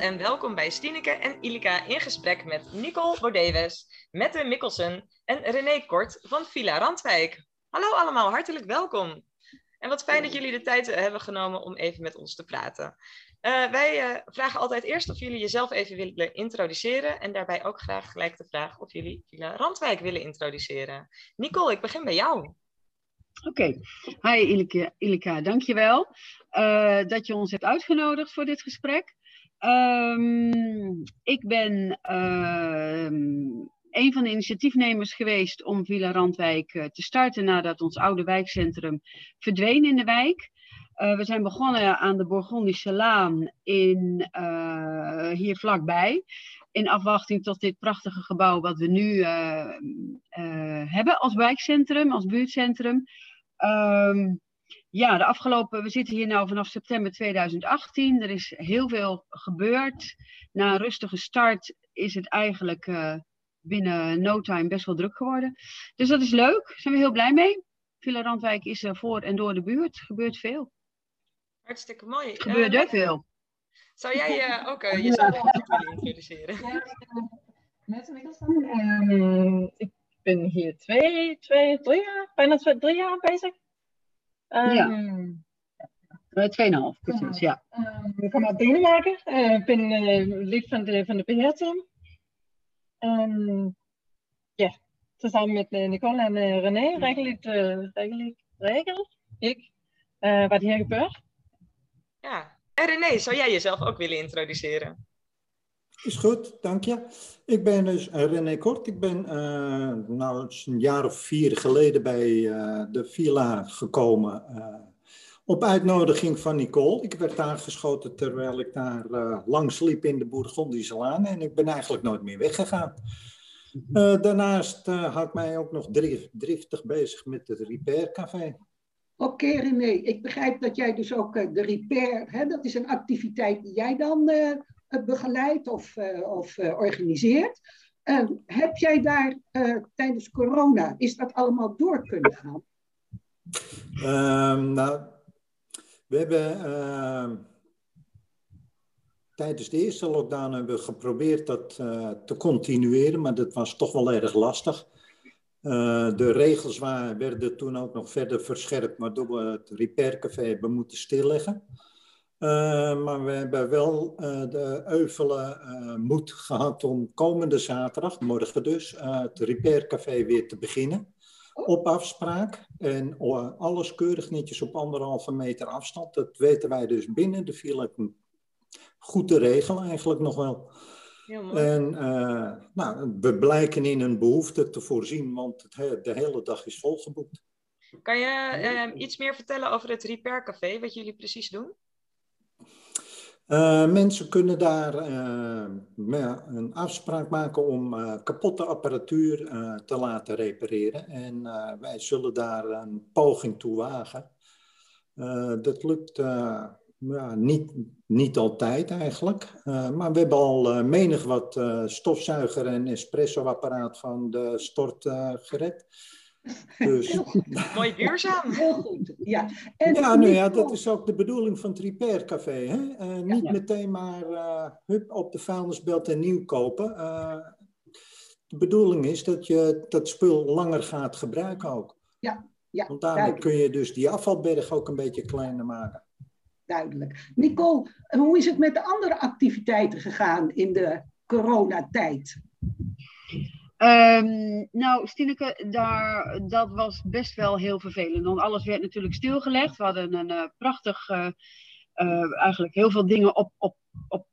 en welkom bij Stineke en Ilika in gesprek met Nicole Bordewes, Mette Mikkelsen en René Kort van Villa Randwijk. Hallo allemaal, hartelijk welkom. En wat fijn dat jullie de tijd hebben genomen om even met ons te praten. Uh, wij uh, vragen altijd eerst of jullie jezelf even willen introduceren en daarbij ook graag gelijk de vraag of jullie Villa Randwijk willen introduceren. Nicole, ik begin bij jou. Oké, hi Ilika, Ilika dankjewel uh, dat je ons hebt uitgenodigd voor dit gesprek. Um, ik ben uh, een van de initiatiefnemers geweest om Villa Randwijk uh, te starten nadat ons oude wijkcentrum verdween in de wijk. Uh, we zijn begonnen aan de Bourgondische Laan in, uh, hier vlakbij. In afwachting tot dit prachtige gebouw wat we nu hebben als wijkcentrum, als buurtcentrum. Um, ja, de afgelopen, we zitten hier nu vanaf september 2018. Er is heel veel gebeurd. Na een rustige start is het eigenlijk uh, binnen no time best wel druk geworden. Dus dat is leuk, daar zijn we heel blij mee. Villa Randwijk is er voor en door de buurt. Er gebeurt veel. Hartstikke mooi. Er gebeurt uh, veel. Zou jij uh, ook uh, jezelf willen introduceren? Ja, met Mikkelsen. Um, ik ben hier twee, twee, drie jaar, bijna twee, drie jaar bezig. Um, ja. Tweeënhalf, precies, ja. Um, ik kom uit Denemarken. Ik ben uh, lid van de, van de beheerteam. En ja, samen met uh, Nicole en uh, René regel ik, regel, regel ik wat hier gebeurt. Ja, en René, zou jij jezelf ook willen introduceren? Is goed, dank je. Ik ben dus René Kort. Ik ben uh, nou, een jaar of vier geleden bij uh, de villa gekomen. Uh, op uitnodiging van Nicole. Ik werd aangeschoten terwijl ik daar langs liep in de Bourgondische Laan. En ik ben eigenlijk nooit meer weggegaan. daarnaast had ik mij ook nog driftig bezig met het Repair Café. Oké okay, René, ik begrijp dat jij dus ook de Repair, hè, dat is een activiteit die jij dan begeleidt of, uh, of uh, organiseert. Uh, heb jij daar tijdens corona, is dat allemaal door kunnen gaan? Um, nou, we hebben ehm, tijdens de eerste lockdown hebben we geprobeerd dat te continueren, maar dat was toch wel erg lastig. de regels waren, werden toen ook nog verder verscherpt, waardoor we het repair café hebben moeten stilleggen. Uh, maar we hebben wel uh, de euvele uh, moed gehad om komende zaterdag, morgen dus, het Repair Café weer te beginnen. Op afspraak en alles keurig netjes op anderhalve meter afstand. Dat weten wij dus binnen de file goed te regelen eigenlijk nog wel. En nou, we blijken in een behoefte te voorzien, want het, de hele dag is volgeboekt. Kan je iets meer vertellen over het Repair Café, wat jullie precies doen? Uh, mensen kunnen daar uh, een afspraak maken om uh, kapotte apparatuur te laten repareren. En wij zullen daar een poging toe wagen. dat lukt ja, niet, niet altijd eigenlijk. maar we hebben al menig wat stofzuiger en espressoapparaat van de stort gered. Dus... Mooi duurzaam. Heel goed, ja. En ja, nou ja, dat is ook de bedoeling van het Repair Café. Hè? Uh, niet ja. meteen maar uh, hup, op de vuilnisbelt en nieuw kopen. Uh, de bedoeling is dat je dat spul langer gaat gebruiken ook. Ja, ja. Want daarmee duidelijk. kun je dus die afvalberg ook een beetje kleiner maken. Duidelijk. Nicole, hoe is het met de andere activiteiten gegaan in de coronatijd? Um, nou, Stineke, daar, dat was best wel heel vervelend. Want alles werd natuurlijk stilgelegd. We hadden een uh, prachtig, uh, uh, eigenlijk heel veel dingen op, op, op,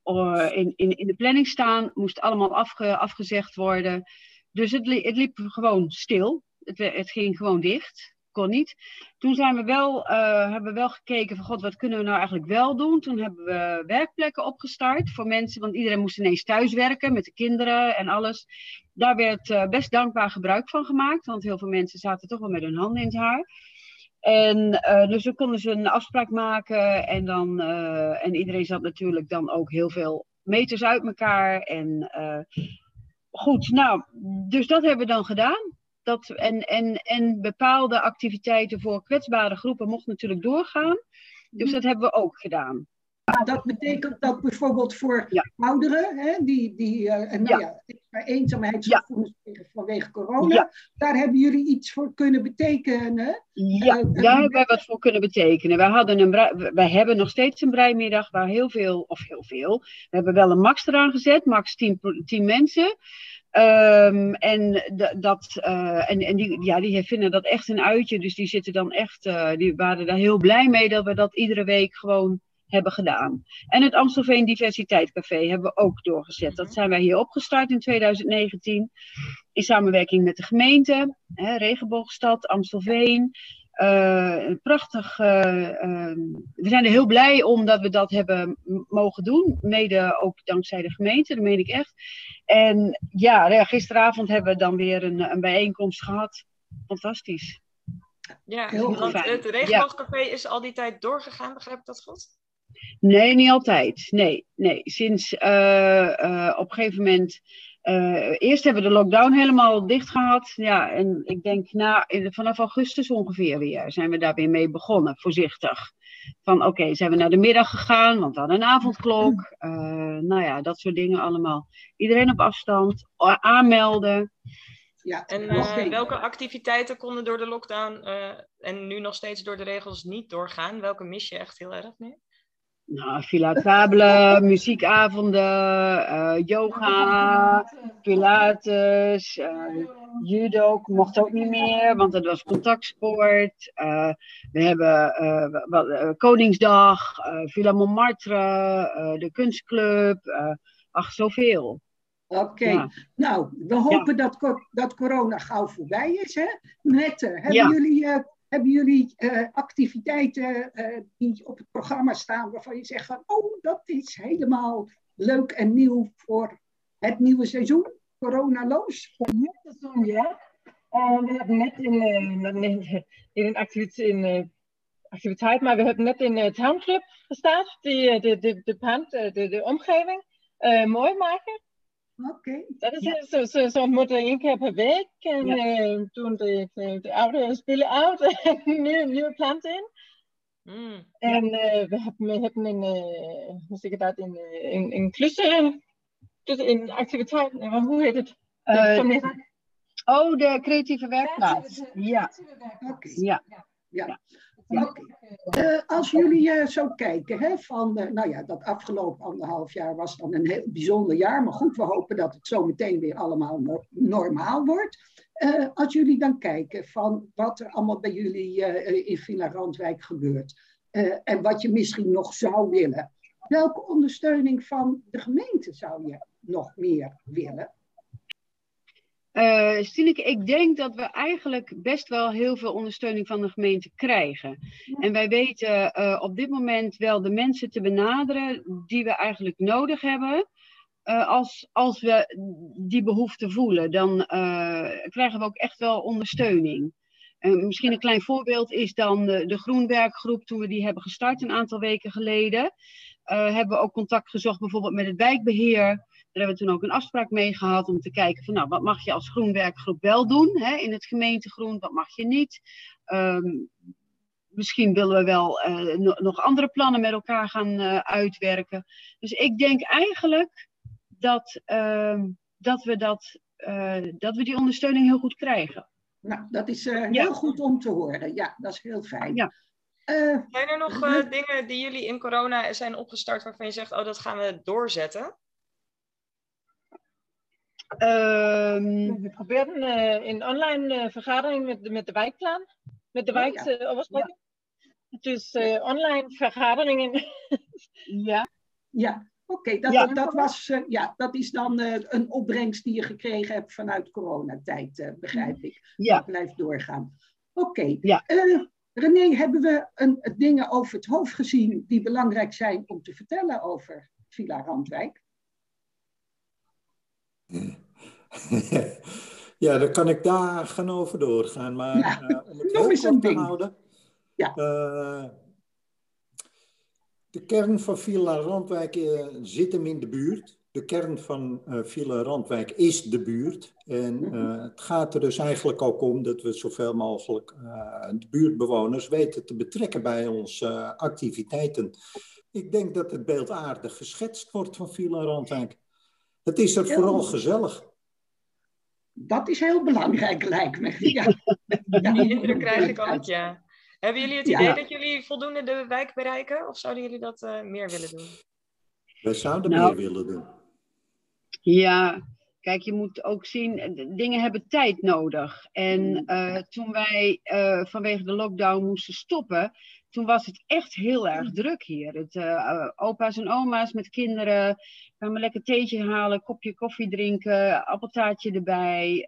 in, in, in de planning staan. Moest allemaal afge, afgezegd worden. Dus het, het liep gewoon stil. Het, het ging gewoon dicht kon niet. Toen zijn we wel, uh, hebben we wel gekeken van god, wat kunnen we nou eigenlijk wel doen? Toen hebben we werkplekken opgestart voor mensen, want iedereen moest ineens thuiswerken met de kinderen en alles. Daar werd uh, best dankbaar gebruik van gemaakt, want heel veel mensen zaten toch wel met hun handen in het haar. En uh, dus konden ze een afspraak maken en, dan, en iedereen zat natuurlijk dan ook heel veel meters uit elkaar. En goed, nou, dus dat hebben we dan gedaan dat, en, en, en bepaalde activiteiten voor kwetsbare groepen mochten natuurlijk doorgaan. Dus dat hebben we ook gedaan. Dat betekent dat bijvoorbeeld voor Ja. ouderen, hè, die, die en nou ja. extra eenzaamheidsgevoelens kregen vanwege corona, Ja. daar hebben jullie iets voor kunnen betekenen. Ja, Eh, daar hebben wij wat voor kunnen betekenen. Wij, hadden een wij hebben nog steeds een breimiddag waar heel veel, of heel veel, we hebben wel een max eraan gezet, max 10, pro- 10 mensen. Ehm, en dat, eh, en, en die, ja, die vinden dat echt een uitje, dus die zitten dan echt, die waren daar heel blij mee dat we dat iedere week gewoon hebben gedaan. En het Amstelveen Diversiteitscafé hebben we ook doorgezet. Dat zijn wij hier opgestart in 2019 in samenwerking met de gemeente, hè, Regenboogstad, Amstelveen. Een prachtig. eh, ehm, we zijn er heel blij om dat we dat hebben mogen doen. Mede ook dankzij de gemeente, dat meen ik echt. En ja, gisteravond hebben we dan weer een, een bijeenkomst gehad. Fantastisch. Ja, Heel want fijn. het regenboogcafé is al die tijd doorgegaan, begrijp ik dat goed? Nee, niet altijd. Nee, nee. Sinds eh, eh, op een gegeven moment. eh, eerst hebben we de lockdown helemaal dicht gehad. Ja, en ik denk na, in- vanaf augustus ongeveer weer zijn we daar weer mee begonnen, voorzichtig. Van oké, zijn we naar de middag gegaan, want we hadden een avondklok. Eh, nou ja, dat soort dingen allemaal. Iedereen op afstand, aanmelden. Ja, En welke activiteiten konden door de lockdown eh, en nu nog steeds door de regels niet doorgaan? Welke mis je echt heel erg nu? Nou, Villa Tabele, muziekavonden, eh, yoga, Pilates, eh, judo mocht ook niet meer, want dat was contactsport. Eh, we hebben wat, Koningsdag, Villa Montmartre, de kunstclub. ach, zoveel. Oké, Ja. nou, we hopen dat, dat corona gauw voorbij is. Hè? Mette, hebben Ja. jullie, hebben jullie eh, activiteiten eh, die op het programma staan waarvan je zegt van, oh, dat is helemaal leuk en nieuw voor het nieuwe seizoen, coronaloos? seizoen, ja. En we hebben net in, eh, in, een activiteit, in, eh, activiteit, maar we hebben net in de townclub gestart, eh, de, de, de pand, eh, de, de omgeving eh, mooi maken. Oké, Dat is Ja. eh, zo, zo, zo moeten één keer per week. En Ja. eh, doen de, de, de oude spullen uit en nieuwe, nieuwe planten in. Mm. En eh, we, hebben, we hebben een, eh, hoe zeg je dat, een, eh, een, een klussen, dus een activiteit, nee, maar hoe heet het? Eh, Vanmiddag. oh, de creatieve werkplaats. Ja, oké. ja. Ja. Ja. Eh, als jullie eh, zo kijken, hè, van, eh, nou ja, dat afgelopen anderhalf jaar was dan een heel bijzonder jaar. Maar goed, we hopen dat het zo meteen weer allemaal no- normaal wordt. Als jullie dan kijken van wat er allemaal bij jullie in Villa Randwijk gebeurt. en wat je misschien nog zou willen. Welke ondersteuning van de gemeente zou je nog meer willen? Eh Stineke, ik denk dat we eigenlijk best wel heel veel ondersteuning van de gemeente krijgen. En wij weten eh, op dit moment wel de mensen te benaderen die we eigenlijk nodig hebben. Eh, als, als we die behoefte voelen, dan krijgen we ook echt wel ondersteuning. Misschien een klein voorbeeld is dan de, de Groenwerkgroep, toen we die hebben gestart een aantal weken geleden. hebben we ook contact gezocht bijvoorbeeld met het wijkbeheer. Daar hebben we toen ook een afspraak mee gehad om te kijken van nou, wat mag je als groenwerkgroep wel doen hè, in het gemeentegroen, wat mag je niet. Ehm, misschien willen we wel eh, no- nog andere plannen met elkaar gaan eh, uitwerken. Dus ik denk eigenlijk dat, ehm, dat, we dat, eh, dat we die ondersteuning heel goed krijgen. Nou, dat is eh, Ja. heel goed om te horen. Ja, dat is heel fijn. Ja. Eh, Zijn er nog eh, dingen die jullie in corona zijn opgestart waarvan je zegt, oh, dat gaan we doorzetten? Ehm, We probeerden een online vergadering met, de- met de wijkplan, met de ja. wijkoversprekking. Dus online vergaderingen. ja, Ja, oké. dat, Ja. dat, dat was, ja, dat is dan een opbrengst die je gekregen hebt vanuit coronatijd, begrijp ik. ja. Dat blijft doorgaan. Oké. Ja. René, hebben we een, dingen over het hoofd gezien die belangrijk zijn om te vertellen over Villa Randwijk? ja, daar kan ik dagen over doorgaan. Maar Ja, eh, om het heel eens een kort te ding. houden. Ja. eh, de kern van Villa Randwijk eh, zit hem in de buurt. de kern van Villa Randwijk is de buurt. En uh, het gaat er dus eigenlijk ook om dat we zoveel mogelijk de buurtbewoners weten te betrekken bij onze activiteiten. Ik denk dat het beeld aardig geschetst wordt van Villa Randwijk. Het is er vooral gezellig. Dat is heel belangrijk, lijkt me. Ja. ja. Die indruk krijg ik ook, ja. Hebben jullie het idee ja. dat jullie voldoende de wijk bereiken? Of zouden jullie dat meer willen doen? Wij zouden nou, meer willen doen. Ja, kijk, je moet ook zien, dingen hebben tijd nodig. En uh, toen wij uh, vanwege de lockdown moesten stoppen, toen was het echt heel erg druk hier. Het, uh, opa's en oma's met kinderen kwamen lekker theetje halen, kopje koffie drinken, appeltaartje erbij.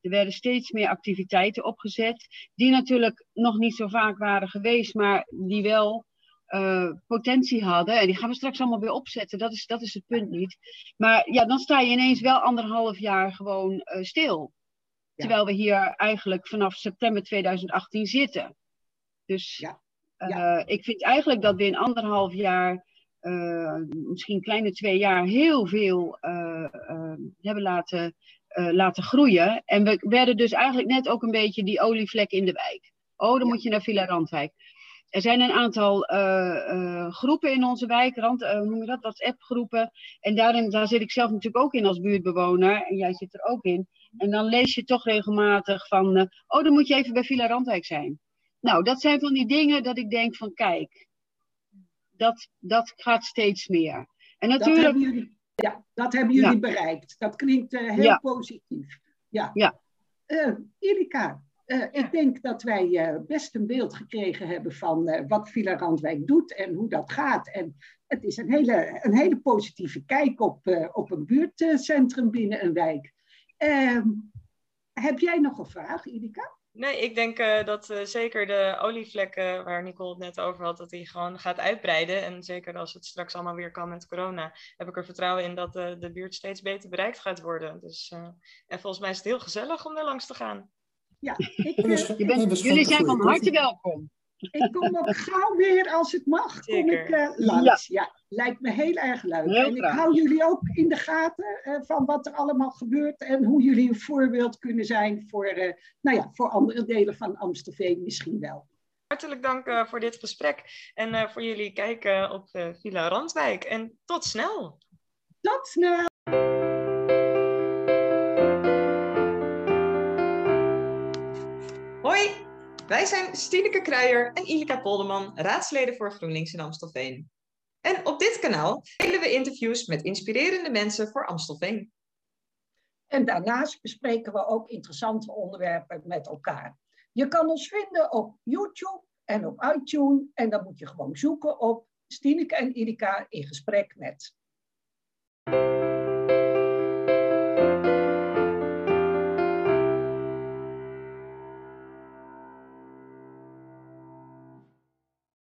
er werden steeds meer activiteiten opgezet, die natuurlijk nog niet zo vaak waren geweest, maar die wel uh, potentie hadden. En die gaan we straks allemaal weer opzetten. Dat is, dat is het punt niet. Maar ja, dan sta je ineens wel anderhalf jaar gewoon uh, stil. Ja. Terwijl we hier eigenlijk vanaf september 2018 zitten. Dus ja. Ja. Uh, ik vind eigenlijk dat we in anderhalf jaar, misschien kleine twee jaar, heel veel hebben laten, laten groeien. En we werden dus eigenlijk net ook een beetje die olievlek in de wijk. Oh, dan moet je naar Villa Randwijk er zijn een aantal uh, uh, groepen in onze wijk, rand, uh, hoe noem je dat, WhatsApp-groepen. En daarin, daar zit ik zelf natuurlijk ook in als buurtbewoner. En jij zit er ook in. En dan lees je toch regelmatig van, oh, dan moet je even bij Villa Randwijk zijn. Nou, dat zijn van die dingen dat ik denk van, kijk, dat, dat gaat steeds meer. En natuurlijk... Dat hebben jullie, ja, dat hebben jullie ja. bereikt. Dat klinkt heel ja. positief. Ja. ja. Erika, uh, ik denk dat wij uh, best een beeld gekregen hebben van uh, wat Villa Randwijk doet en hoe dat gaat. En het is een hele, een hele positieve kijk op, op een buurtcentrum binnen een wijk. Ehm, heb jij nog een vraag, Idika? Nee, ik denk uh, dat uh, zeker de olievlekken waar Nicole het net over had, dat die gewoon gaat uitbreiden. En zeker als het straks allemaal weer kan met corona, heb ik er vertrouwen in dat uh, de buurt steeds beter bereikt gaat worden. Dus, en volgens mij is het heel gezellig om daar langs te gaan. Ja, ik, uh, bent, jullie zijn van harte welkom. Ik kom ook gauw weer als het mag. Kom ik uh, langs. Ja. ja. lijkt me heel erg leuk. Heel en ik hou jullie ook in de gaten uh, van wat er allemaal gebeurt en hoe jullie een voorbeeld kunnen zijn voor, uh, nou ja, voor andere delen van Amstelveen misschien wel. Hartelijk dank voor dit gesprek en voor jullie kijken op Villa Randwijk. En tot snel. Tot snel. Wij zijn Stineke Kruijer en Ilika Polderman, raadsleden voor GroenLinks in Amstelveen. En op dit kanaal delen we interviews met inspirerende mensen voor Amstelveen. En daarnaast bespreken we ook interessante onderwerpen met elkaar. Je kan ons vinden op YouTube en op iTunes. En dan moet je gewoon zoeken op Stineke en Ilika in gesprek met.